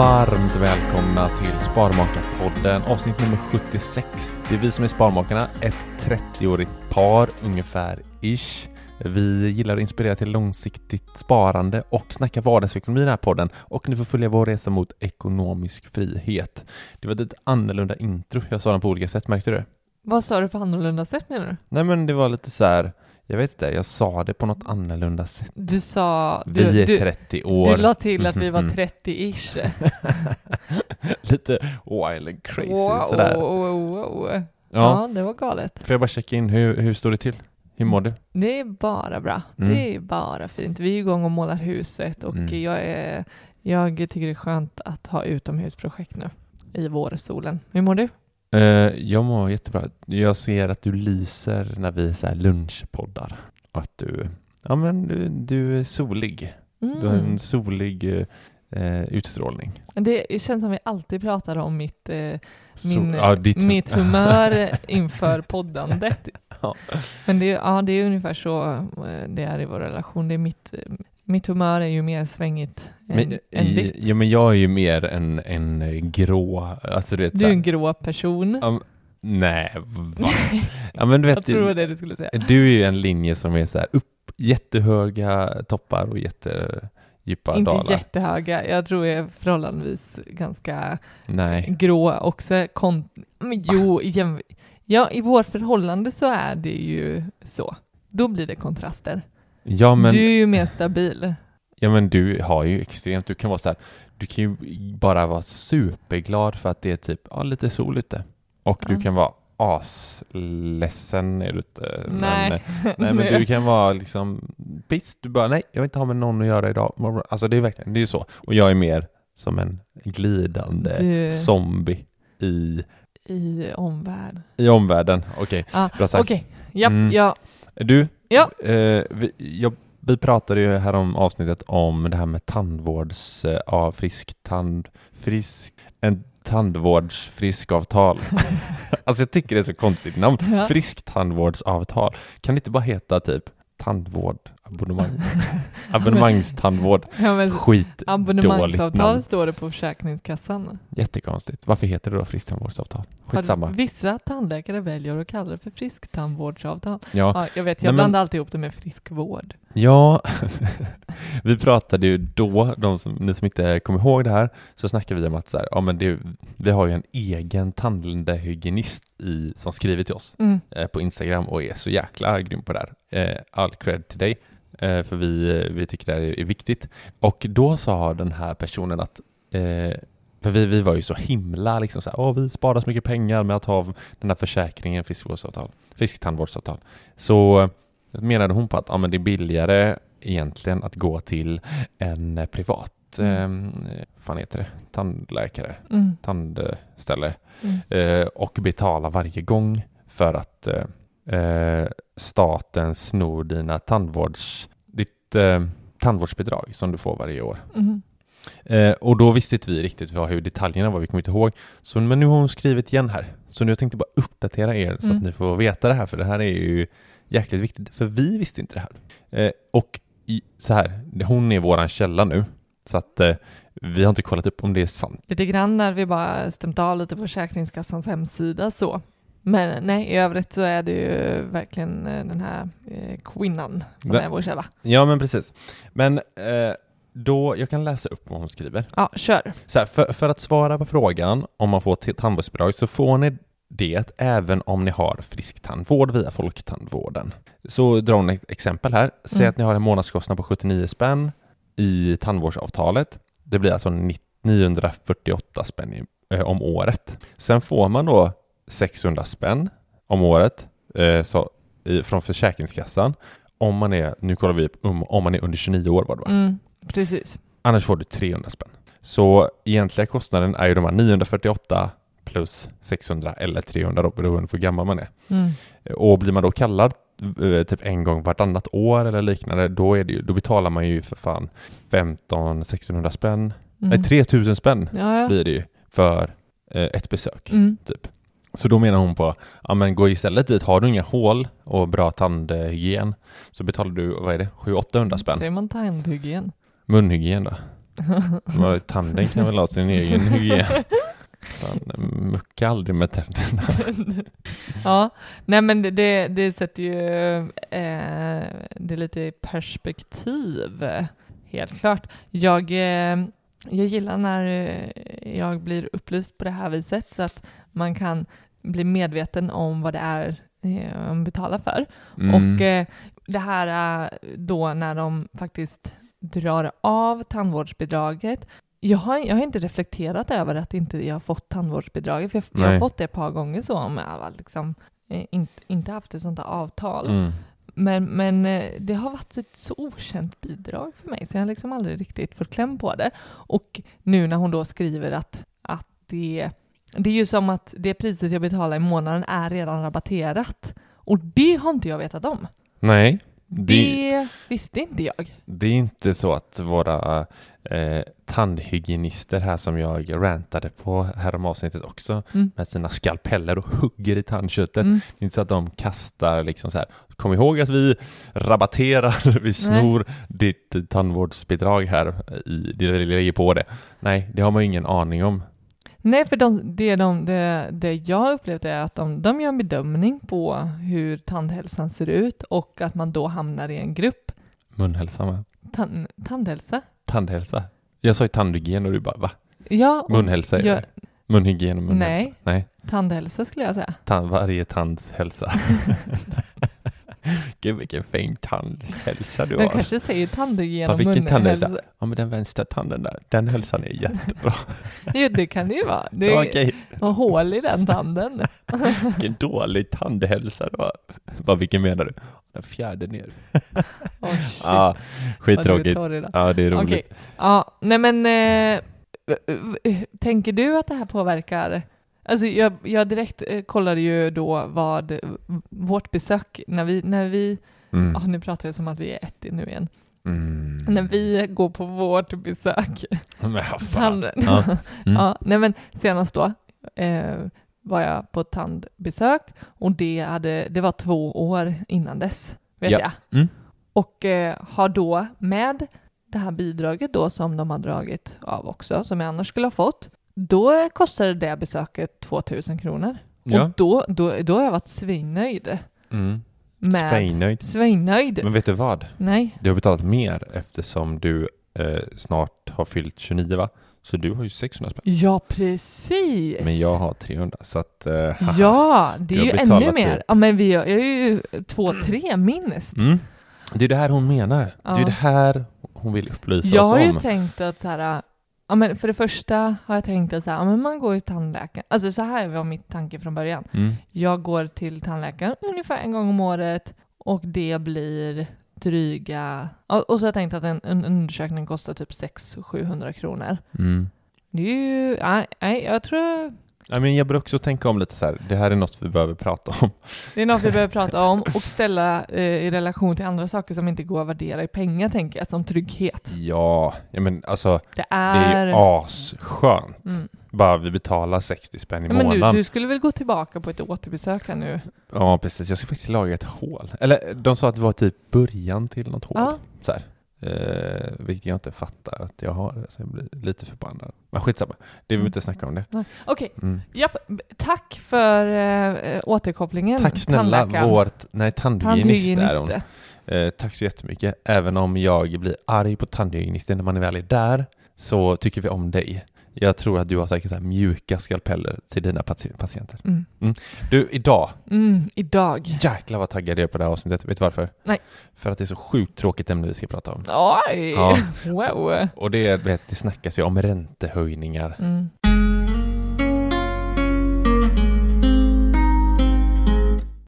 Varmt välkomna till Sparmakarpodden avsnitt nummer 76. Det är vi som är Sparmakarna, ett 30-årigt par ungefär ish. Vi gillar att inspirera till långsiktigt sparande och snacka vardagsekonomi i den här podden och ni får följa vår resa mot ekonomisk frihet. Det var ett annorlunda intro. Jag sa den på olika sätt, märkte du? Vad sa du på annorlunda sätt menar du? Nej men det var lite så här, jag vet inte, jag sa det på något annorlunda sätt. Du sa... Du, Vi är du, 30 år. Du la till att vi var Mhm. 30-ish. lite wild and crazy wow, sådär. wow, wow. Ja. Ja. det var galet. Får jag bara checka in, hur, hur står det till? Hur mår du? Det är bara bra. Mm. Det är bara fint. Vi är igång och målar huset och Mm. jag, är, jag tycker det är skönt att ha utomhusprojekt nu i vårsolen. Hur mår du? Eh, jag mår jättebra. Jag ser att du lyser när vi så lunchpoddar. Och att du, ja men du, du är solig. Du har en solig eh, utstrålning. Det känns som vi alltid pratar om mitt, Så- min, ja, ditt- mitt humör inför poddandet. Ja. Men det, är- ja, det är ungefär så det är i vår relation. Det är mitt, mitt humör är ju mer svängigt än, Men, än ditt. ja, men jag är ju mer en, en eh, grå, alltså du vet Du så är en grå person. Men- Nej, va? Ja, men du vet, jag tror det var det du skulle säga. Du är ju en linje som är så här upp, jättehöga toppar och jättedjupa Inte dalar. jättehöga. Jag tror jag är förhållandevis ganska Nej. grå också. Kon- men jo, jäm- ja, i vårt förhållande så är det ju så. Då blir det kontraster. Ja men, Du är ju mer stabil. ja men du har ju extremt, du kan vara så här, du kan ju bara vara superglad för att det är typ, ja lite sol ute. Och du Ja. kan vara asledsen är du inte. Nej. Men, nej men du kan vara liksom, visst du bara nej, jag vill inte ha med någon att göra idag. Alltså det är verkligen, det är ju så. Och jag är mer som en glidande Du- zombie i, I omvärld. i omvärlden. Okej, Ah, bra sagt. Okej, ja, Mm. ja. Du, Ja. eh, vi, jag, vi pratade ju här om avsnittet om det här med tandvårds, eh, ja, frisk tand, frisk, en tandvårdsfriskavtal. alltså jag tycker det är så konstigt namn. Ja. Frisktandvårdsavtal. Kan det inte bara heta typ tandvård, abonnemang, abonnemangstandvård? ja men, Skit abonnemangsavtal namn. står det på Försäkringskassan. Jättekonstigt. Varför heter det då frisktandvårdsavtal? Skitsamma. Vissa tandläkare väljer att kalla det för frisktandvårdsavtal. Ja, Ja, jag vet, Nej, jag men- blandar alltid ihop det med friskvård. Ja, vi pratade ju då, de som, ni som inte kommer ihåg det här, så snackade vi om att så här, ja, men det, vi har ju en egen tandhygienist i, som skriver till oss Mm. eh, på Instagram och är så jäkla grym på det här. Eh, all cred till dig, för vi, vi tycker det här är, viktigt. Och då sa den här personen att eh, för vi, vi var ju så himla liksom så här, åh vi sparar så mycket pengar med att ha den här försäkringen, friskvårdsavtal, fisktandvårdsavtal. Så menade hon på att ja, men det är billigare egentligen att gå till en privat Mm. eh, fan heter det? tandläkare, Mm. tandställe Mm. eh, och betala varje gång för att eh, eh, staten snor dina tandvårds, ditt eh, tandvårdsbidrag som du får varje år. Mm. Eh, och då visste inte vi riktigt vad, hur detaljerna var, vi kommer inte ihåg. Så, men nu har hon skrivit igen här. Så nu jag tänkte bara uppdatera er så Mm. att ni får veta det här, för det här är ju jäkligt viktigt, för vi visste inte det här. Eh, och i, så här, hon är våran källa nu, så att eh, vi har inte kollat upp om det är sant. Lite grann när vi bara stämt av lite på Försäkringskassans hemsida så. Men nej, i övrigt så är det ju verkligen eh, den här eh, kvinnan som Det- är vår källa. Ja, men precis. Men eh, då, jag kan läsa upp vad hon skriver. Ja, kör. Så här, för, för att svara på frågan om man får tandvårdsbidrag så får ni det även om ni har frisktandvård via Folktandvården. Så drar hon ett exempel här. Säg Mm. att ni har en månadskostnad på 79 spänn i tandvårdsavtalet. Det blir alltså ni- 948 spänn i, eh, om året. Sen får man då 600 spänn om året eh, så, i, från Försäkringskassan om man är, nu kollar vi upp, um, om man är under 29 år var det va? Mm, precis. Annars får du 300 spänn. Så egentliga kostnaden är ju de här 948 plus 600 eller 300 då beroende på hur gammal man är. Mm. Och blir man då kallad eh, typ en gång vartannat år eller liknande, då, är det ju, då betalar man ju för fan 15 1600 spänn. Mm. Nej, 3000 spänn Ja, ja. blir det ju för eh, ett besök. Mm. Typ. Så då menar hon på, ja men gå istället dit, har du inga hål och bra tandhygien så betalar du, vad är det, 700-800 spänn. Säger man tandhygien? Munhygien då? Tanden kan väl ha sin egen hygien. Mucka aldrig med tänderna. ja, nej men det, det, det sätter ju eh, det lite i perspektiv, helt klart. Jag, eh, jag gillar när eh, jag blir upplyst på det här viset så att man kan bli medveten om vad det är eh, man betalar för. Mm. Och eh, det här eh, då när de faktiskt drar av tandvårdsbidraget. Jag har, jag har inte reflekterat över att inte jag har fått tandvårdsbidraget, för jag, jag har fått det ett par gånger så, om jag liksom, inte, inte haft ett sånt här avtal. Mm. Men, men det har varit ett så okänt bidrag för mig, så jag har liksom aldrig riktigt fått kläm på det. Och nu när hon då skriver att, att det, det är ju som att det priset jag betalar i månaden är redan rabatterat. Och det har inte jag vetat om. Nej, det, Det visste inte jag. det är inte så att våra eh, tandhygienister här som jag rantade på här om avsnittet också Mm. med sina skalpeller och hugger i tandköttet. Mm. Det är inte så att de kastar liksom så här. Kom ihåg att vi rabatterar, vi snor ditt tandvårdsbidrag här i, det vi lägger på det. Nej, det har man ju ingen aning om. Nej, för de, det, de, det, det jag har upplevt är att de, de gör en bedömning på hur tandhälsan ser ut och att man då hamnar i en grupp. Munhälsa med. Tan, tandhälsa? Tandhälsa. Jag sa ju tandhygien och du bara va? Ja, Munhälsa är jag- det. Munhygien och munhälsa. Nej. Nej. tandhälsa skulle jag säga. Tan- varje tands hälsa. Gud vilken fin tandhälsa du har. kanske säger tandhygien Fan, och vilken tandhälsa? Ja men den vänstra tanden där, den hälsan är jättebra. Jo, det kan det ju vara. Det är har hål i den tanden. vilken dålig tandhälsa du har. Vad vilken menar du? Den fjärde ner. Oh, shit, Ja, skittråkigt. Ja det är roligt. Okej. Ja, nej men eh, tänker du att det här påverkar Alltså jag, jag direkt eh, kollade ju då vad vårt besök, när vi, när vi Mm. ja, nu pratar jag som att vi är ett nu igen, Mm. när vi går på vårt besök, Men fan. Ja. Mm. ja, nej men senast då eh, var jag på ett tandbesök och det, hade, det var två år innan dess, vet Ja. jag. Mm. Och eh, har då med det här bidraget då som de har dragit av också, som jag annars skulle ha fått, då kostade det besöket 2000 kronor. Ja. Och då, då, då har jag varit svinnöjd. Mm. Med Svinnöjd. Svinnöjd? Men vet du vad? Nej. Du har betalat mer eftersom du eh, snart har fyllt 29 va? Så du har ju 600 spänn. Ja, precis. Men jag har 300 så att... Eh, haha. Ja, det är har ju ännu mer. typ- Ja, men vi är, jag är ju två, tre minst. Mm. Det är det här hon menar. Det är Ja. det här hon vill upplysa Jag oss har ju om. tänkt att så här, ja, men för det första har jag tänkt att så här, ja, men man går ju till tandläkaren. Alltså så här var mitt tanke från början. Mm. Jag går till tandläkaren ungefär en gång om året och det blir dryga... Och så har jag tänkt att en, en undersökning kostar typ 600-700 kronor. Mm. Det är ju... Nej, jag tror Ja, men jag bör också tänka om lite så här, det här är något vi behöver prata om. det är något vi behöver prata om och ställa eh, i relation till andra saker som inte går att värdera i pengar, tänker jag, som trygghet. Ja, ja men alltså Det det är... ju asskönt. Mm. Bara vi betalar 60 spänn i Ja, men du, månaden. du skulle väl gå tillbaka på ett återbesök här nu? Ja, precis. Jag ska faktiskt laga ett hål. Eller de sa att det var typ början till något hål. Ja. Så här. Eh, vilket jag inte fattar att jag har. Så jag blir lite förbannad. Men skitsamma. Det vi behöver inte snacka om det. Okej, Mm. japp. Tack för eh, återkopplingen. Tack snälla vårt, nej tandhygienist är hon. Tandhygienist. Eh, tack så jättemycket. Även om jag blir arg på tandhygienisten när man väl är där så tycker vi om dig. Jag tror att du har säkert så mjuka skalpeller till dina patie- patienter. Mm. Du, idag, Mm, idag. jäklar vad taggad jag är på det här avsnittet. Vet du varför? Nej. För att det är så sjukt tråkigt ämne vi ska prata om. Oj! Ja. Wow. Och det, vet, det snackas ju om räntehöjningar. Mm.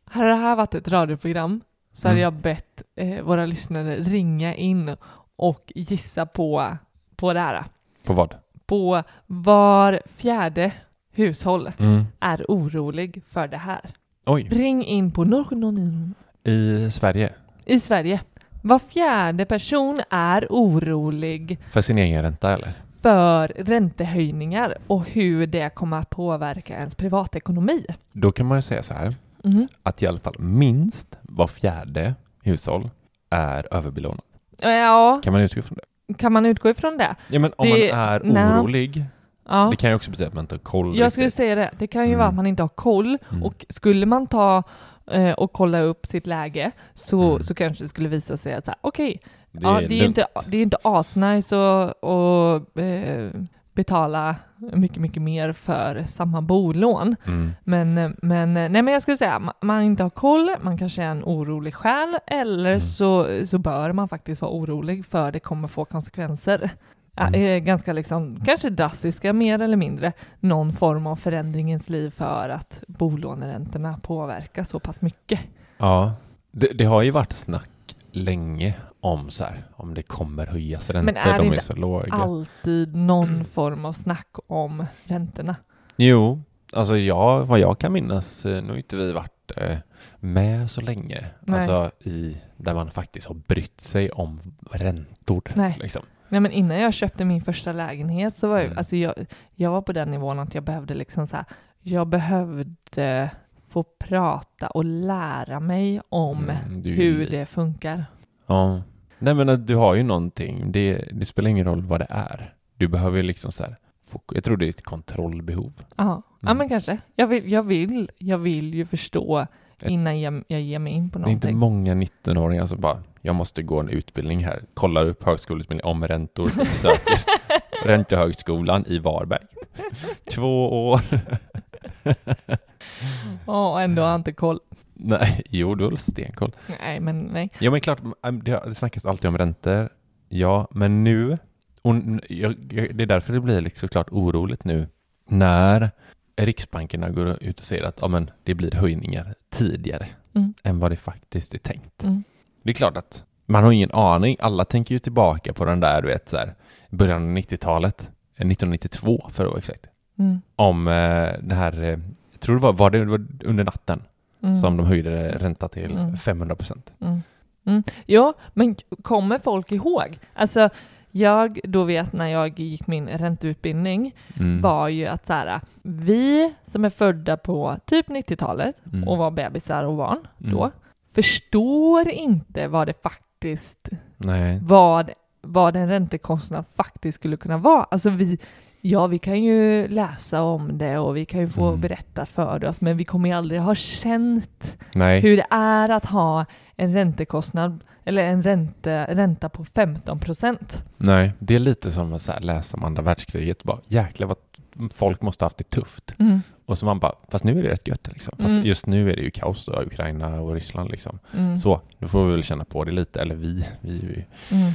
Hade det här varit ett radioprogram så hade Mm. jag bett eh, våra lyssnare ringa in och gissa på, på det här. På vad? På var fjärde hushåll Mm. är orolig för det här. Oj, Ring in på 070 i Sverige. i Sverige. Var fjärde person är orolig För sin egen ränta eller? för räntehöjningar och hur det kommer att påverka ens privatekonomi. Då kan man ju säga så här. Mhm. Att i alla fall minst var fjärde hushåll är överbelånat. Ja, Kan man utgå från det? Kan man utgå ifrån det? Ja men om Det- man är nej. orolig, Ja. det kan ju också betyda att man inte har koll Jag skulle riktigt. säga det. Det kan ju Mm. vara att man inte har koll Mm. och skulle man ta eh, och kolla upp sitt läge så, Mm. så kanske det skulle visa sig att okej, Det ja, det är inte, det är inte asnice att att, eh, betala mycket, mycket mer för samma bolån. Mm. Men, men, nej, men jag skulle säga ma- man inte har koll, man kanske är en orolig själ eller Mm. så, så bör man faktiskt vara orolig för det kommer få konsekvenser. Mm. eh, Ganska liksom, kanske drastiska mer eller mindre, någon form av förändring i ens liv för att bolåneräntorna påverkar så pass mycket. Ja, det, det har ju varit snack länge om så här, om det kommer höjas räntor, Men är det de är inte så låga. Alltid någon form av snack om räntorna. Jo, alltså jag, vad jag kan minnas, eh, nu har inte vi varit eh, med så länge, Nej. alltså i, där man faktiskt har brytt sig om räntor. Nej. Liksom. Nej, men innan jag köpte min första lägenhet så var jag, Mm. alltså jag, jag var på den nivån att jag behövde liksom så här, jag behövde få prata och lära mig om Mm, hur det funkar. Ja. Nej men du har ju någonting, det, det spelar ingen roll vad det är. Du behöver ju liksom så här, jag tror det är ett kontrollbehov. Ja, ja Mm. men kanske. Jag vill, jag vill, jag vill ju förstå Ett- innan jag, jag ger mig in på Det är inte någonting. många 19-åringar som bara, jag måste gå en utbildning här, kollar upp högskoleutbildning om räntor, typ söker Räntehögskolan i Varberg. Två år. Ja, och ändå har jag inte koll. Nej, jo du har stenkoll. Nej, men nej. Ja men klart, äm, det snackas alltid om räntor. Ja, men nu, och det är därför det blir liksom såklart oroligt nu när Riksbankerna går ut och säger att ja, men det blir höjningar tidigare Mm. än vad det faktiskt är tänkt. Mm. Det är klart att man har ingen aning. Alla tänker ju tillbaka på den där, du vet, så här, början av 90-talet, eh, 1992 för att vara exakt, Mm. om eh, det här, eh, jag tror det var, var det, det var under natten Mm. som de höjde ränta till Mm. 500 procent. Mm. Mm. Ja, men kommer folk ihåg? Alltså, jag då vet när jag gick min ränteutbildning Mm. var ju att så här, vi som är födda på typ 90-talet Mm. och var bebisar och barn då, Mm. förstår inte vad det faktiskt, Nej. vad, vad en räntekostnad faktiskt skulle kunna vara. Alltså vi, ja vi kan ju läsa om det och vi kan ju få Mm. berättat för oss, men vi kommer ju aldrig ha känt Nej. hur det är att ha en räntekostnad eller en ränte, ränta på 15 procent. Nej, det är lite som att läsa om andra världskriget. Bara, jäklar vad folk måste ha haft det tufft. Och så man bara, fast nu är det rätt gött liksom. Fast Mm. just nu är det ju kaos då, Ukraina och Ryssland liksom. Mm. Så, nu får vi väl känna på det lite. Eller vi, vi, vi Mm.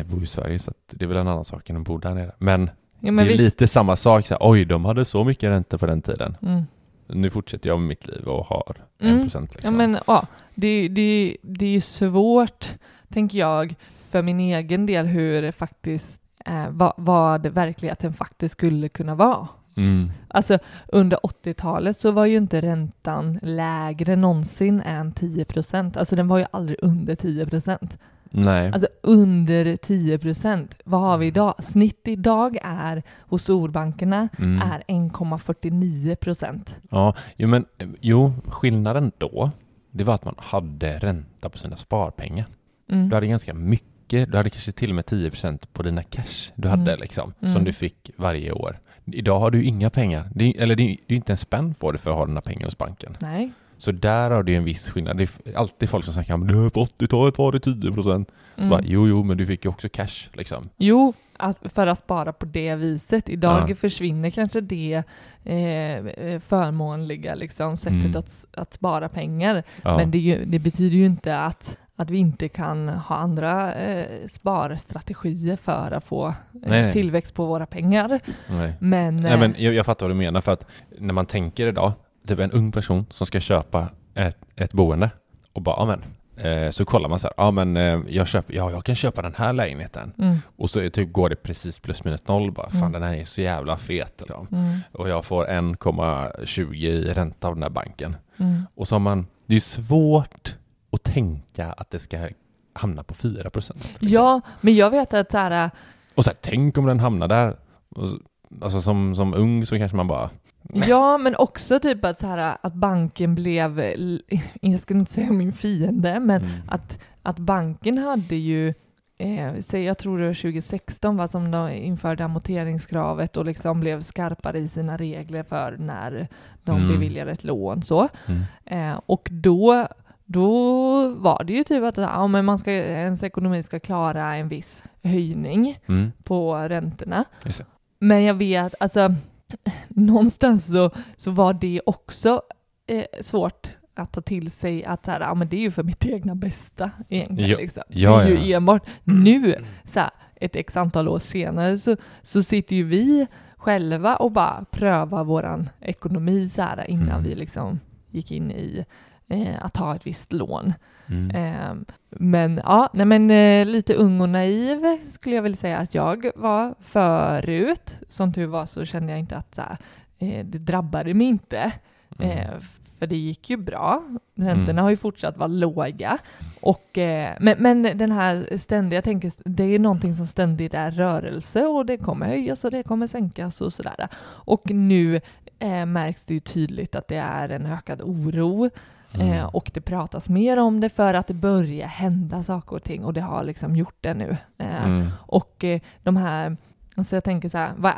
eh, bor i Sverige så det är väl en annan sak än att bo där nere. Men Ja, men det är visst. lite samma sak, så här, oj de hade så mycket ränta på den tiden. Mm. Nu fortsätter jag med mitt liv och har Mm. 1% liksom. Ja, men ja, det, det, det är ju svårt, tänker jag, för min egen del hur det faktiskt eh, vad, vad verkligheten faktiskt skulle kunna vara. mm. Alltså under 80-talet så var ju inte räntan lägre någonsin än 10 procent. Alltså den var ju aldrig under 10 procent. Nej. Alltså under 10 procent. Vad har vi idag? Snitt idag är hos storbankerna Mm. är 1,49 procent. Ja, jo, men jo, skillnaden då, det var att man hade ränta på sina sparpengar. Mm. Du hade ganska mycket, du hade kanske till och med 10% på dina cash du hade Mm. liksom, Mm. som du fick varje år. Idag har du inga pengar, det eller det är, det är inte en spänn får du för att ha dina pengar hos banken. Nej. Så där har du en viss skillnad. Det är alltid folk som säger att på 80-talet var det 10%. Mm. Bara, jo, jo, men du fick ju också cash liksom. Jo, att, för att spara på det viset. Idag Ja. försvinner kanske det eh, förmånliga liksom, sättet Mm. att, att spara pengar. Ja. Men det, ju, det betyder ju inte att, att vi inte kan ha andra eh, sparstrategier för att få eh, Nej, nej. tillväxt på våra pengar. Nej. Men, Nej, eh, men jag, jag fattar vad du menar för att när man tänker idag, typ en ung person som ska köpa ett, ett boende och bara, ja men, eh, så kollar man så här, ja men eh, jag, köper, ja, jag kan köpa den här lägenheten mm, och så typ, går det precis plus minus noll bara, fan Mm. den här är så jävla fet liksom. mm, och jag får 1,20 i ränta av den här banken. mm. Och så har man, det är svårt att tänka att det ska hamna på 4 procent. Ja, men jag vet att så här, Och så här, tänk om den hamnar där. Så, alltså som, som ung så kanske man bara, Ja, men också typ att, så här, att banken blev, jag skulle inte säga min fiende, men Mm. att, att banken hade ju, eh, säg, jag tror det var 2016 va, som de införde amorteringskravet och liksom blev skarpare i sina regler för när de Mm. beviljar ett lån. Så. mm, Eh, och då, då var det ju typ att ja, men man ska, ens ekonomi ska klara en viss höjning mm, på räntorna. Men jag vet, alltså någonstans så, så var det också eh, svårt att ta till sig att här, ja, men det är ju för mitt egna bästa egentligen. Ja, liksom. ja, det är ja. ju enbart nu, så här, ett x antal år senare, så, så sitter ju vi själva och bara prövar våran ekonomi så här, innan Mm. vi liksom gick in i eh, att ta ett visst lån. Mm. Ehm, men ja, nej men eh, lite ung och naiv skulle jag väl säga att jag var förut. Som tur var så kände jag inte att här, eh, det drabbade mig inte. Mm. Eh, för det gick ju bra. Räntorna Mm. har ju fortsatt vara låga. Och, eh, men, men den här ständiga, jag tänker, det är någonting som ständigt är rörelse och det kommer höjas och det kommer sänkas och sådär. Och nu eh, märks det ju tydligt att det är en ökad oro Mm. Eh, och det pratas mer om det för att det börjar hända saker och ting och det har liksom gjort det nu. Eh, Mm. Och eh, de här, alltså jag tänker så här, vad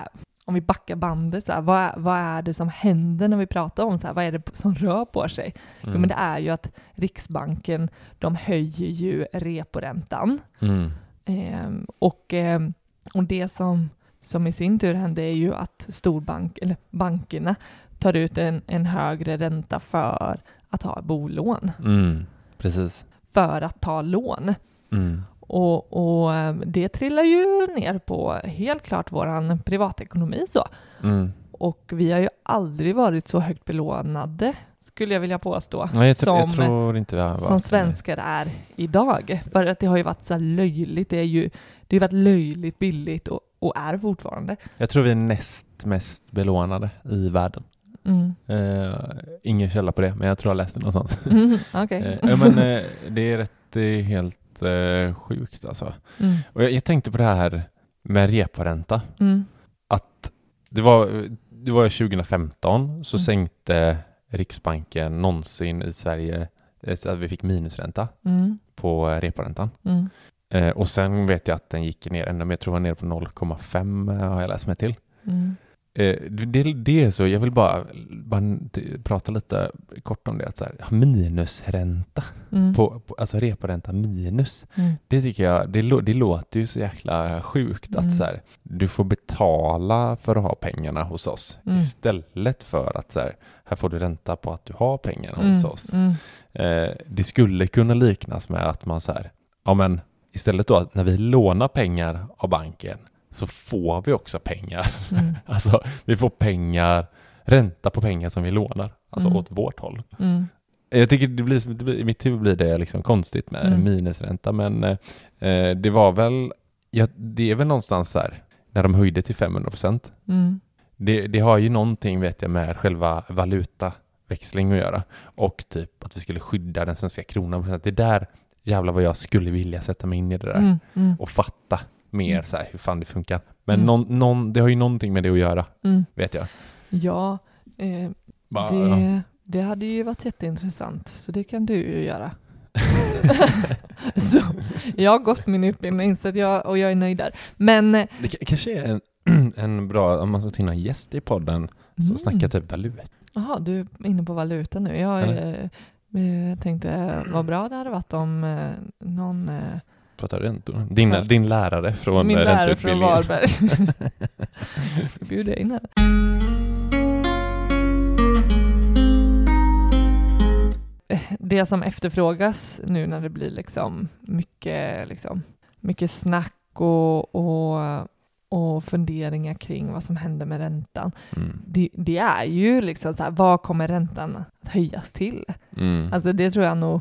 om vi backar bandet, så här, vad, är, vad är det som händer när vi pratar om så här, vad är det som rör på sig? Jo Mm. men det är ju att Riksbanken, de höjer ju reporäntan. Mm. Ehm, och, ehm, och det som, som i sin tur händer är ju att storbank, eller bankerna tar ut en, en högre ränta för att ha bolån, Mm. Precis. för att ta lån. Mm. Och, och ehm, det trillar ju ner på helt klart våran privatekonomi så. Mm. Och vi har ju aldrig varit så högt belånade, skulle jag vilja påstå, Nej, jag, som, jag som svenskar är idag. För att det har ju varit så löjligt, det, är ju, det har varit löjligt billigt och, och är fortfarande. Jag tror vi är näst mest belånade i världen. Mm. Eh, ingen källa på det, men jag tror jag läste det någonstans. Mm, Okej. Eh, ja, men eh, det är rätt helt eh, sjukt alltså. Mm. Och jag, jag tänkte på det här med reporänta. Mm. Att det var, det var ju 2015 så Mm. sänkte Riksbanken någonsin i Sverige eh, så att vi fick minusränta Mm. på reporäntan. Eh, och sen vet jag att den gick ner ända mer, jag tror den var nere på 0,5 eh, har jag läst mig till. Mm. Eh, det, det är så, jag vill bara, bara prata lite kort om det. Att så här, minusränta, Mm. på, på, alltså reporänta minus. Mm. Det tycker jag, det, det låter ju så jäkla sjukt Mm. att så här, du får betala för att ha pengarna hos oss Mm. istället för att så här, här får du ränta på att du har pengarna hos Mm. oss. Mm. Eh, det skulle kunna liknas med att man så här, ja men istället då att när vi lånar pengar av banken så får vi också pengar. Mm. Alltså vi får pengar, ränta på pengar som vi lånar, alltså Mm. åt vårt håll. Mm. Jag tycker det blir, det blir, i mitt huvud blir det liksom konstigt med Mm. minusränta, men eh, det var väl, ja, det är väl någonstans där när de höjde till 500 procent. Mm. Det, det har ju någonting vet jag med själva valutaväxling att göra och typ att vi skulle skydda den svenska kronan. Det där jävlar vad jag skulle vilja sätta mig in i det där Mm. Mm. och fatta mer Mm. så här hur fan det funkar. Men Mm. någon, någon, det har ju någonting med det att göra, Mm. vet jag. Ja, eh, Bara, det, det hade ju varit jätteintressant, så det kan du ju göra. så, jag har gått min utbildning så jag, och jag är nöjd där. Men eh, Det kanske är en, en bra, om man ska in en gäst i podden som Mm. snackar typ valuta. Jaha, du är inne på valuta nu. Jag eh, eh, tänkte eh, vad bra det hade varit om eh, någon... Eh, Pratar räntor. Din, Ja. din lärare från min eh, lärare från. Varberg. ska bjuda in henne. Det som efterfrågas nu när det blir liksom mycket, liksom, mycket snack och, och, och funderingar kring vad som händer med räntan. Mm. Det, det är ju liksom så här, vad kommer räntan att höjas till? Mm. Alltså det tror jag nog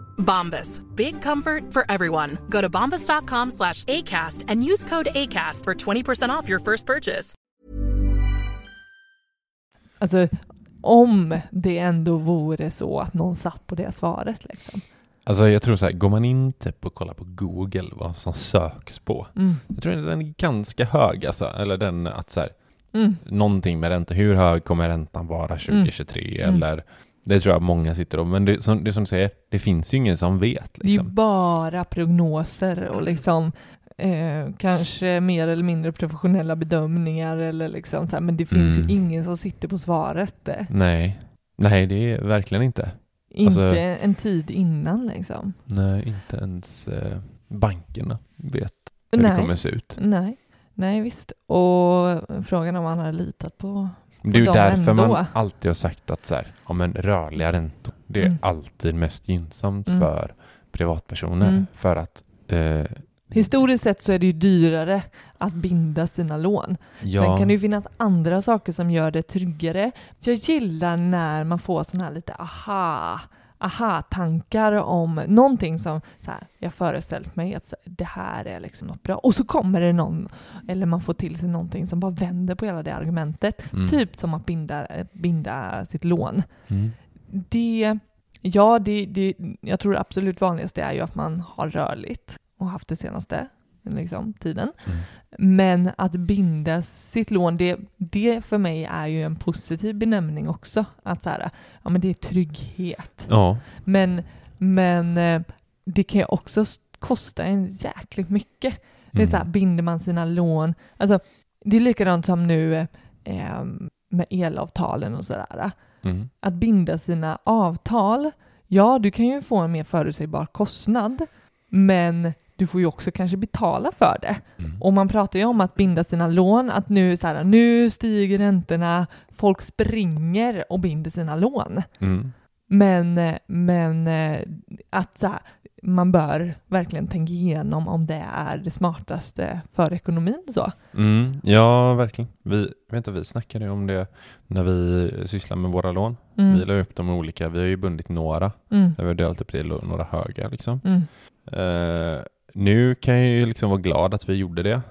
Bombas. Big comfort for everyone. Go to bombas.com slash ACAST and use code ACAST for 20% off your first purchase. Alltså, om det ändå vore så att någon satt på det svaret. Liksom. Alltså jag tror så här, går man in typ och kollar på Google vad som söks på. Mm. Jag tror den är ganska hög alltså, eller den att så här, Mm. någonting med ränta. Hur hög kommer räntan vara 2023? Mm. Eller det tror jag många sitter och, men det, som, det som du säger, det finns ju ingen som vet. Det är ju Liksom. bara prognoser och liksom eh, kanske mer eller mindre professionella bedömningar eller liksom så här, men det finns Mm. ju ingen som sitter på svaret. Nej. Nej, det är verkligen inte. Inte Alltså- en tid innan liksom. Nej, inte ens eh, bankerna vet hur det Nej. kommer se ut. Nej. Nej, visst. Och frågan om man har litat på... Det är ju därför ändå. man alltid har sagt att så här, ja, men rörliga räntor, det är Mm. alltid mest gynnsamt Mm. för privatpersoner. Mm. För att eh, Historiskt sett så är det ju dyrare att binda sina lån. ja, Sen kan det ju finnas andra saker som gör det tryggare. Jag gillar när man får sådana här lite aha, aha-tankar om någonting som så här, jag föreställt mig att det här är liksom något bra. Och så kommer det någon, eller man får till sig någonting som bara vänder på hela det argumentet. mm, Typ som att binda, binda sitt lån. Mm. Det, ja, det, det, jag tror det absolut vanligaste är ju att man har rörligt och haft det senaste liksom, tiden. Mm. Men att binda sitt lån, det, det för mig är ju en positiv benämning också. Att så här, ja men det är trygghet. Ja, Men, men eh, det kan ju också kosta en jäkligt mycket. Det är så här, mm. binder man sina lån, alltså det är likadant som nu eh, eh, med elavtalen och sådär. Mm. Att binda sina avtal, ja du kan ju få en mer förutsägbar kostnad, men du får ju också kanske betala för det. Mm. Och man pratar ju om att binda sina lån, att nu, så här, nu stiger räntorna, folk springer och binder sina lån. Mm. Men, men eh, att så här, man bör verkligen tänka igenom om det är det smartaste för ekonomin. Så. Mm. Ja, verkligen. Vi, vet inte, vi snackade om det när vi sysslar med våra lån. Mm. Vi la upp de olika, vi har ju bundit några, Mm. vi har delat upp det i några höga liksom. Mm. Eh, nu kan jag ju liksom vara glad att vi gjorde det.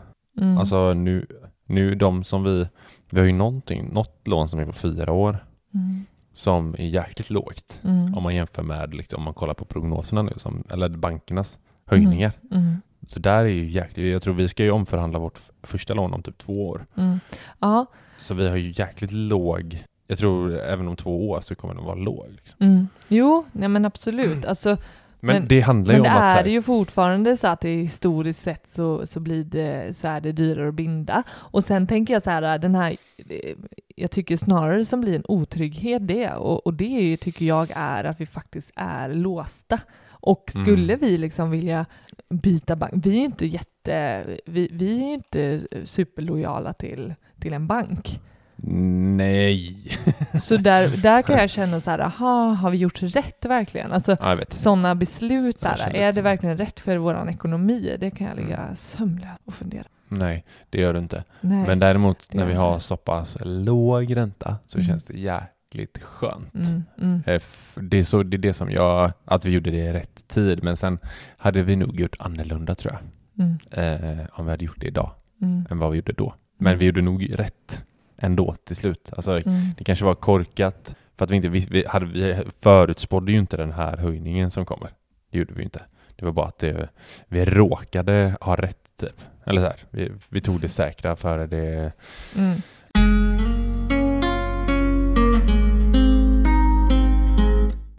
Mm. Alltså nu, nu de som vi, vi har ju någonting, något lån som är på fyra år Mm. som är jäkligt lågt Mm. om man jämför med, liksom, om man kollar på prognoserna nu, som, eller bankernas höjningar. Mm. Så där är ju jäkligt, jag tror vi ska ju omförhandla vårt första lån om typ två år. Mm. Ja, Så vi har ju jäkligt låg, jag tror även om två år så kommer den vara låg. Liksom. mm. jo, nej men absolut. Alltså, Men, Men- det handlar ju men om det att... är här- ju fortfarande så att det historiskt sett så, så, blir det, så är det dyrare att binda. Och sen tänker jag så här, den här, eh, jag tycker snarare som blir en otrygghet det, och, och det tycker jag är att vi faktiskt är låsta. Och skulle Mm. vi liksom vilja byta bank, vi är ju inte jätte, vi, vi är inte superlojala till, till en bank. Nej! Så där, där kan jag känna så här, aha, har vi gjort rätt verkligen? Alltså, sådana beslut, så här, är det verkligen rätt för vår ekonomi? Det kan jag ligga Mm. sömnlös och fundera. Nej, det gör du inte. Nej. Men däremot när gör vi har så pass låg ränta så Mm. känns det jäkligt skönt. mm, mm, Eh, Det är, så, det är det som jag, att vi gjorde det i rätt tid, men sen hade vi nog gjort annorlunda tror jag, mm, eh, om vi hade gjort det idag, mm, än vad vi gjorde då. Men vi gjorde nog rätt ändå till slut. Alltså, mm, det kanske var korkat, för att vi inte vi, hade, vi förutspådde ju inte den här höjningen som kommer. Det gjorde vi inte. Det var bara att det, vi råkade ha rätt, typ. Eller så här, vi, vi tog det säkra före det... mm.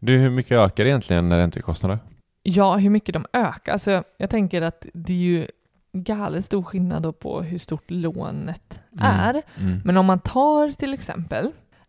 Du, hur mycket ökar egentligen räntekostnader? Ja, hur mycket de ökar. Alltså, jag tänker att det är ju galet stor skillnad då på hur stort lånet Mm. är. Mm. Men om man tar till exempel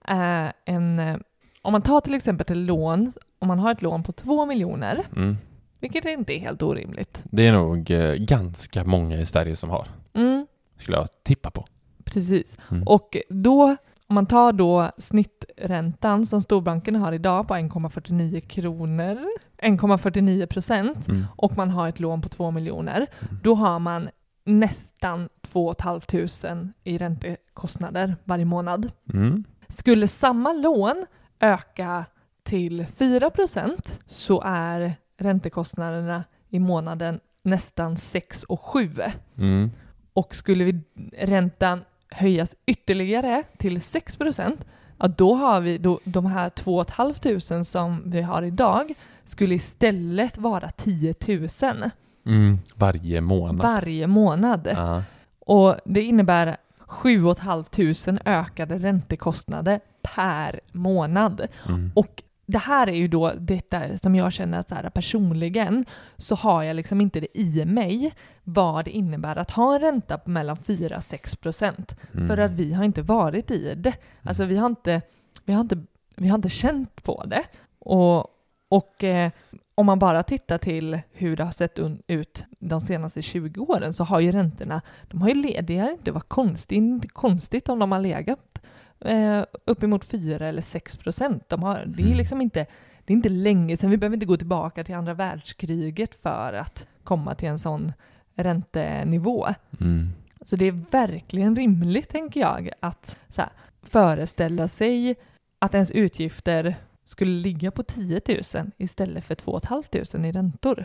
eh, en... eh, Om man tar till exempel ett lån, om man har ett lån på två miljoner, Mm. vilket inte är helt orimligt. Det är nog eh, ganska många i Sverige som har, Mm, skulle jag tippa på. precis. Mm. Och då, om man tar då snitträntan som storbanken har idag på 1,49 kronor, 1,49 procent, Mm. och man har ett lån på 2 miljoner, då har man nästan 2 500 i räntekostnader varje månad. Mm. Skulle samma lån öka till 4 procent så är räntekostnaderna i månaden nästan 6 och 7. Mm. Och skulle vi räntan höjas ytterligare till 6 procent, ja då har vi då, de här 2 500 som vi har idag skulle istället vara 10 000 Mm. Varje månad. varje månad. Ja. Och det innebär 7 500 ökade räntekostnader per månad. Mm. Och det här är ju då detta som jag känner att så här, personligen så har jag liksom inte det i mig vad det innebär att ha en ränta på mellan 4-6 procent. Mm. För att vi har inte varit i det. Alltså vi har inte, vi har inte, vi har inte känt på det. Och, och eh, om man bara tittar till hur det har sett ut de senaste 20 åren så har ju räntorna, de har ju det har inte varit konstigt, inte konstigt om de har legat eh, uppemot 4 eller 6 procent. De har, det är Mm. liksom inte, det är inte länge sedan, vi behöver inte gå tillbaka till andra världskriget för att komma till en sån räntenivå. Mm. Så det är verkligen rimligt, tänker jag, att här, föreställa sig att ens utgifter skulle ligga på 10 000 istället för 2 500 i räntor.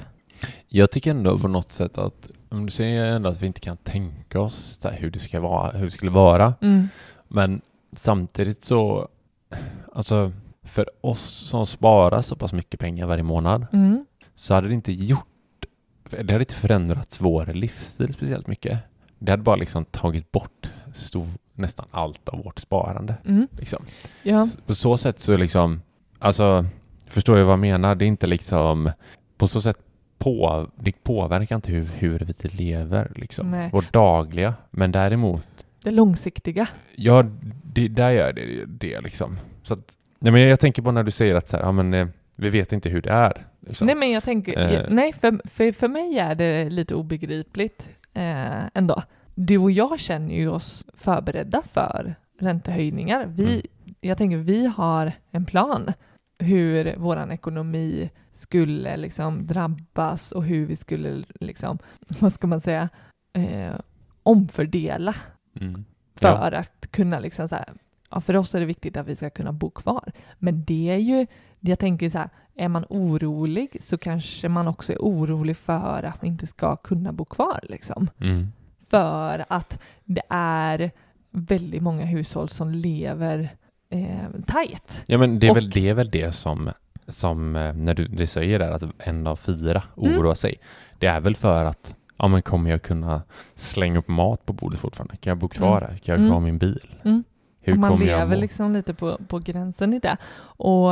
Jag tycker ändå på något sätt att, om du säger ändå att vi inte kan tänka oss hur, det ska vara, hur det skulle vara, Mm. men samtidigt så, alltså för oss som sparar så pass mycket pengar varje månad Mm. så hade det inte gjort, det hade inte förändrat vår livsstil speciellt mycket. Det hade bara liksom tagit bort stor, nästan allt av vårt sparande. Mm. Liksom. Ja. På så sätt så liksom, alltså, förstår jag vad jag menar? Det är inte liksom, på så sätt på, det påverkar inte hur, hur vi lever, liksom. Nej. Vårt dagliga. Men däremot, Det långsiktiga. ja, det, där gör det, det liksom. Så att, nej men jag tänker på när du säger att så här, ja men eh, vi vet inte hur det är. Liksom. Nej, men jag tänker, Eh. nej, för, för, för mig är det lite obegripligt eh, ändå. Du och jag känner ju oss förberedda för räntehöjningar. Vi, Mm. Jag tänker, vi har en plan hur vår ekonomi skulle liksom drabbas och hur vi skulle, liksom, vad ska man säga, eh, omfördela Mm. för att kunna liksom så här, ja, för oss är det viktigt att vi ska kunna bo kvar. Men det är ju, jag tänker så här, är man orolig så kanske man också är orolig för att man inte ska kunna bo kvar liksom. Mm. För att det är väldigt många hushåll som lever eh, tajt. Ja men det är, Och- väl, det är väl det som, som eh, när du det säger där att en av fyra Mm. oroar sig. Det är väl för att ja men kommer jag kunna slänga upp mat på bordet fortfarande? Kan jag bo kvar Mm. här? Kan jag ha Mm. min bil? Mm. Hur och man lever liksom lite på, på gränsen i det. Och,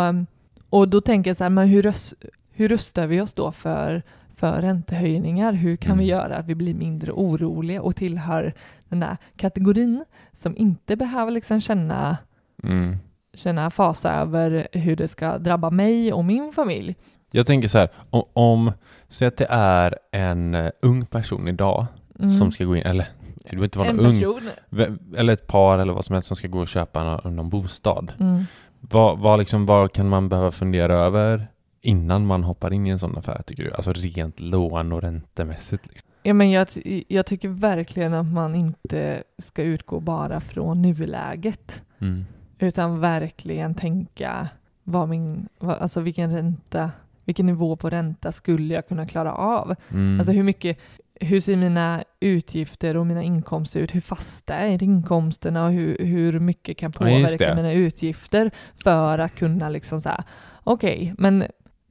och då tänker jag så här, men hur, röst, hur rustar vi oss då för, för räntehöjningar? Hur kan vi Mm. göra att vi blir mindre oroliga och tillhör den där kategorin som inte behöver liksom känna, Mm. känna fasa över hur det ska drabba mig och min familj? Jag tänker så här, om, om säg att det är en eh, ung person idag Mm. som ska gå in, eller det behöver inte vara en någon ung, person. ve- eller ett par eller vad som helst som ska gå och köpa någon, någon bostad. Mm. Vad, vad, liksom, vad kan man behöva fundera över innan man hoppar in i en sån affär tycker du? Alltså rent lån och räntemässigt. Liksom. Ja, men jag, jag tycker verkligen att man inte ska utgå bara från nuläget. Mm. Utan verkligen tänka vad min, vad, alltså vilken ränta, vilken nivå på ränta skulle jag kunna klara av? Mm. Alltså hur mycket, hur ser mina utgifter och mina inkomster ut? Hur fasta är inkomsterna och hur, hur mycket kan Ja, påverka det. mina utgifter för att kunna liksom säga okej, men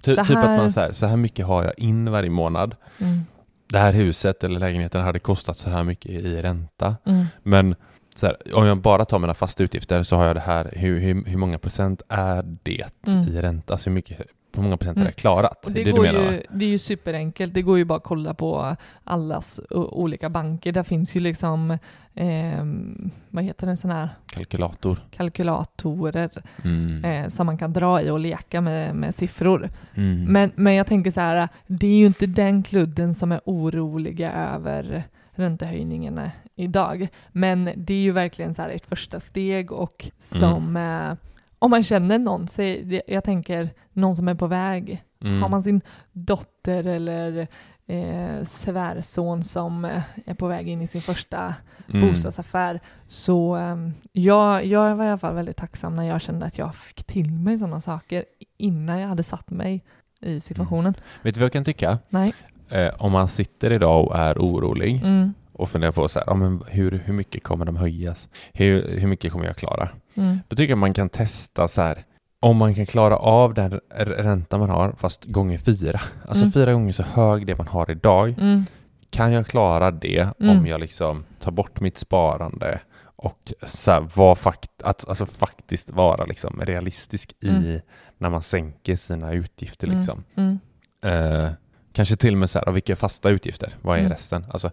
Ty, så Typ att här- man så här, så här mycket har jag in varje månad. mm, Det här huset eller lägenheten hade kostat så här mycket i ränta. mm, Men så här, om jag bara tar mina fasta utgifter så har jag det här, hur, hur, hur många procent är det Mm. i ränta? Alltså hur mycket, hur många procent har Mm. jag klarat? Och det är det går ju, det är ju superenkelt. Det går ju bara att kolla på allas olika banker. Där finns ju liksom, ehm, vad heter det, sådana här Kalkylator. kalkylatorer Mm. eh, som man kan dra i och leka med, med siffror. Mm. Men, men jag tänker så här, det är ju inte den kludden som är oroliga över räntehöjningarna idag. Men det är ju verkligen så här ett första steg och som eh, om man känner någon, säg, jag tänker någon som är på väg Mm. har man sin dotter eller eh, svärson som eh, är på väg in i sin första Mm. bostadsaffär så eh, jag, jag var i alla fall väldigt tacksam när jag kände att jag fick till mig sådana saker innan jag hade satt mig i situationen. Vet du vad jag kan tycka? Nej. Eh, om man sitter idag och är orolig Mm, och funderar på så här, ja, men hur, hur mycket kommer de höjas? Hur, hur mycket kommer jag klara? mm, Då tycker jag man kan testa så här, om man kan klara av den ränta man har fast gånger fyra. Alltså Mm. fyra gånger så hög det man har idag. mm, Kan jag klara det Mm. om jag liksom tar bort mitt sparande och så här, var fakt att, alltså faktiskt vara liksom realistisk i Mm. när man sänker sina utgifter Mm. liksom. mm, Eh, kanske till och med så här, vilka fasta utgifter? Vad är Mm. resten? Alltså,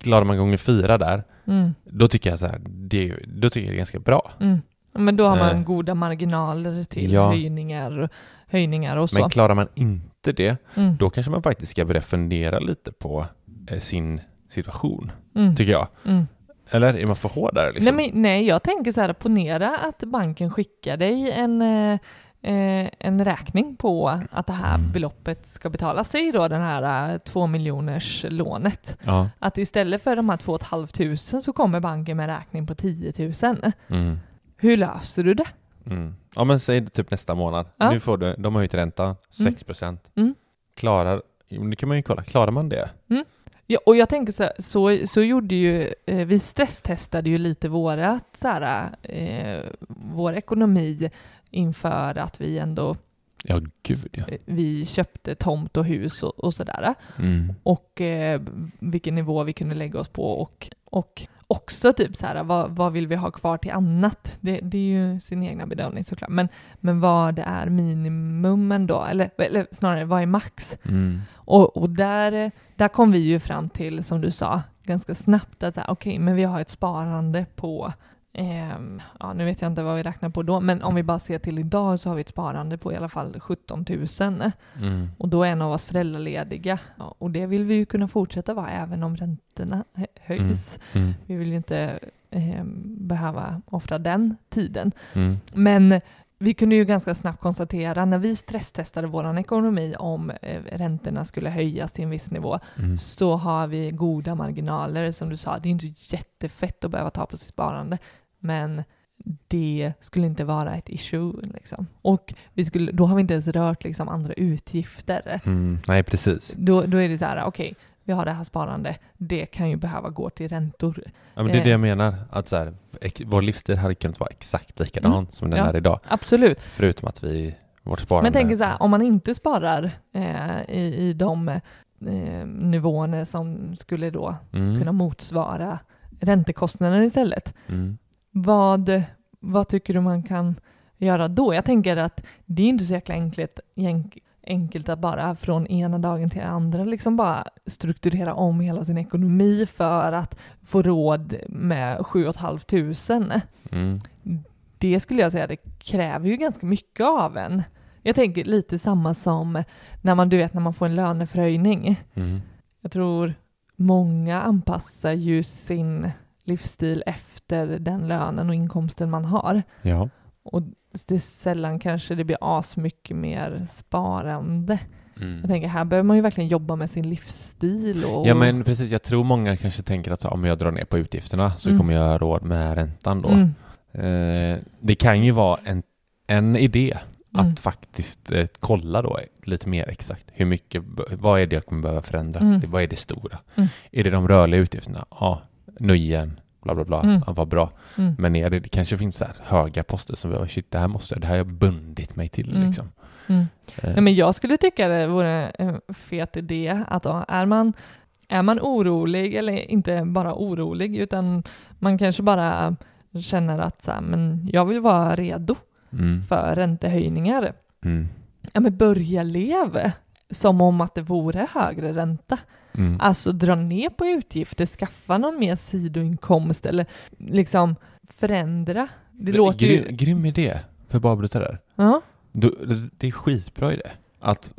klarar man gånger fyra där, mm, då tycker jag så här, det, då tycker jag det är ganska bra. mm. Men då har man Eh. goda marginaler till Ja. höjningar, höjningar och så. Men klarar man inte det, mm, då kanske man faktiskt ska börja fundera lite på eh, sin situation, mm, tycker jag. mm. Eller är man för hård där? Liksom? Nej, men, nej, jag tänker så här, ponera att banken skickar dig en, eh, eh, en räkning på att det här Mm. beloppet ska betalas. Säg då den här eh, två miljoners lånet. Ja. Att istället för de här två och ett halvt tusen så kommer banken med en räkning på 10 000. Mm. Hur löser du det? Mm. Ja men säg det typ nästa månad. Ja. Nu får du, de har höjt räntan 6 procent. Mm. Klarar, det kan man ju kolla, klarar man det? Ja, och jag tänker så, här, så, så gjorde ju, eh, vi stresstestade ju lite vårat, så här, eh, vår ekonomi inför att vi ändå, Ja gud ja. eh, vi köpte tomt och hus och, och sådär. Mm. och eh, vilken nivå vi kunde lägga oss på och, och också typ så här, vad, vad vill vi ha kvar till annat? Det, det är ju sin egna bedömning såklart, men, men vad det är minimumen då, eller, eller snarare vad är max? Mm. Och, och där, där kom vi ju fram till, som du sa, ganska snabbt att okej, men vi har ett sparande på ehm, ja, nu vet jag inte vad vi räknar på då, men om vi bara ser till idag så har vi ett sparande på i alla fall 17 000. Mm. Och då är en av oss föräldralediga. Ja, och det vill vi ju kunna fortsätta vara även om räntorna hö- höjs. Mm. Vi vill ju inte eh, behöva offra den tiden. Mm. Men vi kunde ju ganska snabbt konstatera när vi stresstestade vår ekonomi om eh, räntorna skulle höjas till en viss nivå Mm. så har vi goda marginaler. Som du sa, det är inte jättefett att behöva ta på sitt sparande. Men det skulle inte vara ett issue. Liksom. Och vi skulle, då har vi inte ens rört liksom, andra utgifter. Mm. Nej precis. Då, då är det så här, okej, vi har det här sparandet, det kan ju behöva gå till räntor. Ja, men det är det Eh. jag menar. Att så här, vår livsstil hade kunnat vara exakt likadan Mm. som den Ja. är idag. Absolut. Förutom att vi, vårt sparande... Men tänker så här, om man inte sparar eh, i, i de eh, nivåerna som skulle då Mm. kunna motsvara räntekostnader istället. Mm. Vad, vad tycker du man kan göra då? Jag tänker att det är inte så jäkla enkelt, enk- enkelt att bara från ena dagen till andra liksom bara strukturera om hela sin ekonomi för att få råd med 7 500. Mm. Det skulle jag säga, det kräver ju ganska mycket av en. Jag tänker lite samma som när man, du vet, när man får en löneförhöjning. Mm. Jag tror många anpassar ju sin livsstil efter den lönen och inkomsten man har. Ja. Och det är sällan kanske det blir asmycket mer sparande. Mm. Jag tänker här behöver man ju verkligen jobba med sin livsstil och... Ja men precis, jag tror många kanske tänker att så, om jag drar ner på utgifterna så Mm. kommer jag ha råd med räntan då. Mm, Eh, det kan ju vara en, en idé att Mm. faktiskt eh, kolla då lite mer exakt hur mycket, vad är det jag kommer behöva förändra? Mm. Det, vad är det stora? Mm. Är det de rörliga utgifterna? Ja, nöjen, bla bla bla, Mm. vad bra. mm, Men är det, det kanske finns så här höga poster som vi, shit det här måste jag, det här har jag bundit mig till Mm. liksom. mm. Eh, Ja, men jag skulle tycka det vore en fet idé att då, är man, är man orolig, eller inte bara orolig, utan man kanske bara känner att så här, men jag vill vara redo mm, för räntehöjningar. mm, Ja, men börja leva som om att det vore högre ränta. Mm. Alltså dra ner på utgifter, skaffa någon mer sidoinkomst eller liksom förändra. Det låter Grym, ju... grym idé, för bara bryta där. Ja. Det- är skitbra idé. Att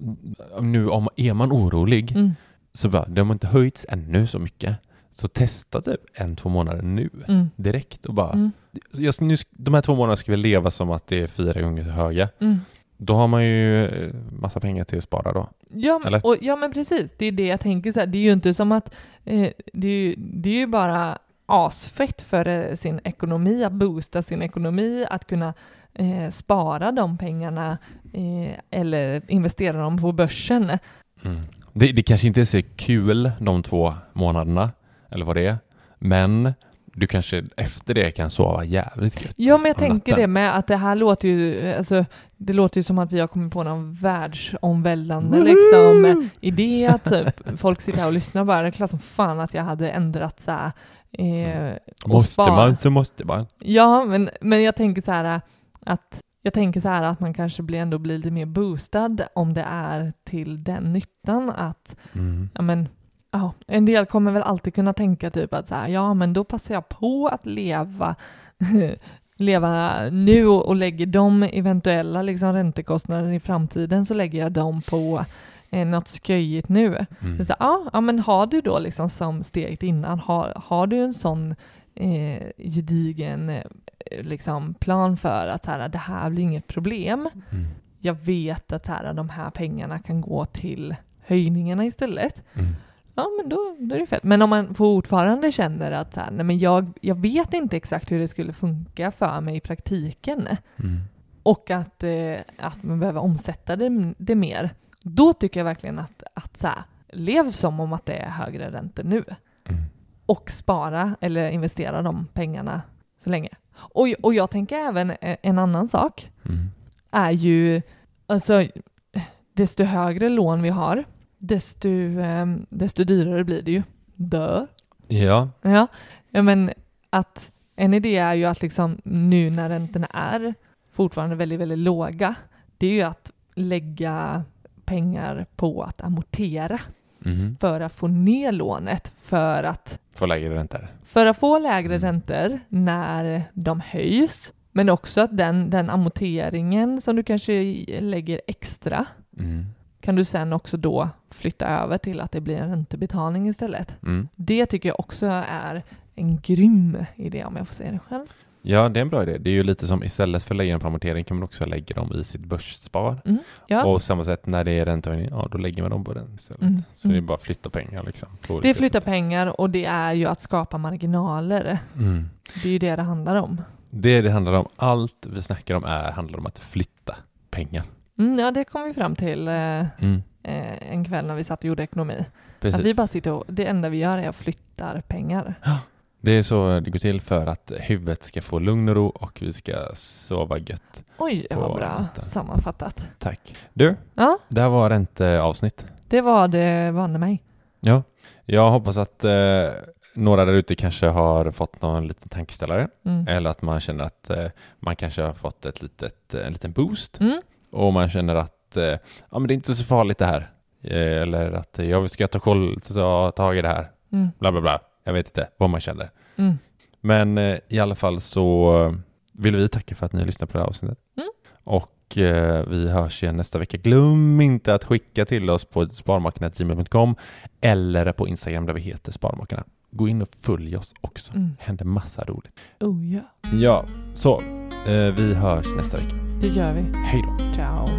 nu om är man orolig Mm, så bara, det har inte höjts ännu så mycket. Så testa typ en, två månader nu mm, direkt och bara, mm, jag, nu, de här två månaderna ska vi leva som att det är fyra gånger så höga. mm. Då har man ju eh, massa pengar till att spara då. Ja, Eller? och, ja, men precis. Det är det jag tänker. Så här. Det är ju inte som att... Eh, det, är ju, det är ju bara asfett för eh, sin ekonomi, att boosta sin ekonomi, att kunna eh, spara de pengarna eh, eller investera dem på börsen. Det, det kanske inte är så kul de två månaderna, eller vad det är, men du kanske efter det kan sova jävligt gött Ja, men jag tänker natten. det med att det här låter ju, alltså, det låter ju som att vi har kommit på någon världsomvälvande liksom, idé. att Typ, folk sitter här och lyssnar och bara, det är klart som fan att jag hade ändrat så här, eh, och Måste spara. man så måste man. Ja, men, men jag tänker så här att jag tänker så här att man kanske blir ändå blir lite mer boostad om det är till den nyttan att Mm. ja men ja, en del kommer väl alltid kunna tänka typ att så här, ja men då passar jag på att leva leva nu och, lägger de eventuella liksom räntekostnader i framtiden så lägger jag dem på eh, något sköjigt nu. Mm. Så, ja, ja, men har du då liksom som steget innan, har, har du en sån eh, gedigen eh, liksom plan för att här, det här blir inget problem. Mm. Jag vet att här, de här pengarna kan gå till höjningarna istället. Mm. Ja, men då, då är det fett. Men om man fortfarande känner att så här, nej, men jag, jag vet inte exakt hur det skulle funka för mig i praktiken Mm. och att, eh, att man behöver omsätta det, det mer, då tycker jag verkligen att, att så här, lev som om att det är högre räntor nu Mm. och spara eller investera de pengarna så länge. Och, och jag tänker även eh, en annan sak Mm. är ju, alltså desto högre lån vi har, desto, eh, desto dyrare blir det ju. Dö. Ja. Ja, ja men att en idé är ju att liksom nu när räntorna är fortfarande väldigt, väldigt låga, det är ju att lägga pengar på att amortera Mm. för att få ner lånet för att, Få lägre räntor. för att få lägre Mm. räntor när de höjs, men också att den, den amorteringen som du kanske lägger extra Mm. Kan du sen också då flytta över till att det blir en räntebetalning istället. Mm. Det tycker jag också är en grym idé om jag får säga det själv. Ja, det är en bra idé. Det är ju lite som istället för att lägga dem på amortering kan man också lägga dem i sitt börsspar. Mm. Ja, Och samma sätt när det är räntehöjning, ja då lägger man dem på den istället. Mm. Så det är Mm. bara att flytta pengar liksom. det olika flyttar sätt. pengar och det är ju att skapa marginaler. Mm. Det är ju det det handlar om. Det det handlar om, allt vi snackar om är, handlar om att flytta pengar. Mm, ja, det kom vi fram till. eh, Mm. eh, en kväll när vi satt och gjorde ekonomi. Precis. Att vi bara sitter och, det enda vi gör är att flyttar pengar. Det är så det går till för att huvudet ska få lugn och ro och vi ska sova gött. Oj, vad bra natten. sammanfattat. Tack. Du, Ja, det här var ränteavsnitt. det var det vanne mig. Ja, jag hoppas att eh, några där ute kanske har fått någon liten tankeställare Mm. eller att man känner att eh, man kanske har fått ett litet, en liten boost Mm. Och man känner att eh, ja, men det är inte så farligt det här. Eh, eller att eh, jag ska ta, koll, ta tag i det här. Mm. Bla bla bla. Jag vet inte vad man känner. Mm. Men eh, i alla fall så eh, vill vi tacka för att ni har lyssnat på det här avsnittet. Mm. Och eh, vi hörs igen nästa vecka. Glöm inte att skicka till oss på sparmakarna.gmail.com eller på Instagram där vi heter Sparmakarna. Gå in och följ oss också. Mm. Händer massa roligt. Oh ja, Ja, så vi hörs nästa vecka. Det gör vi. Hej då! Ciao.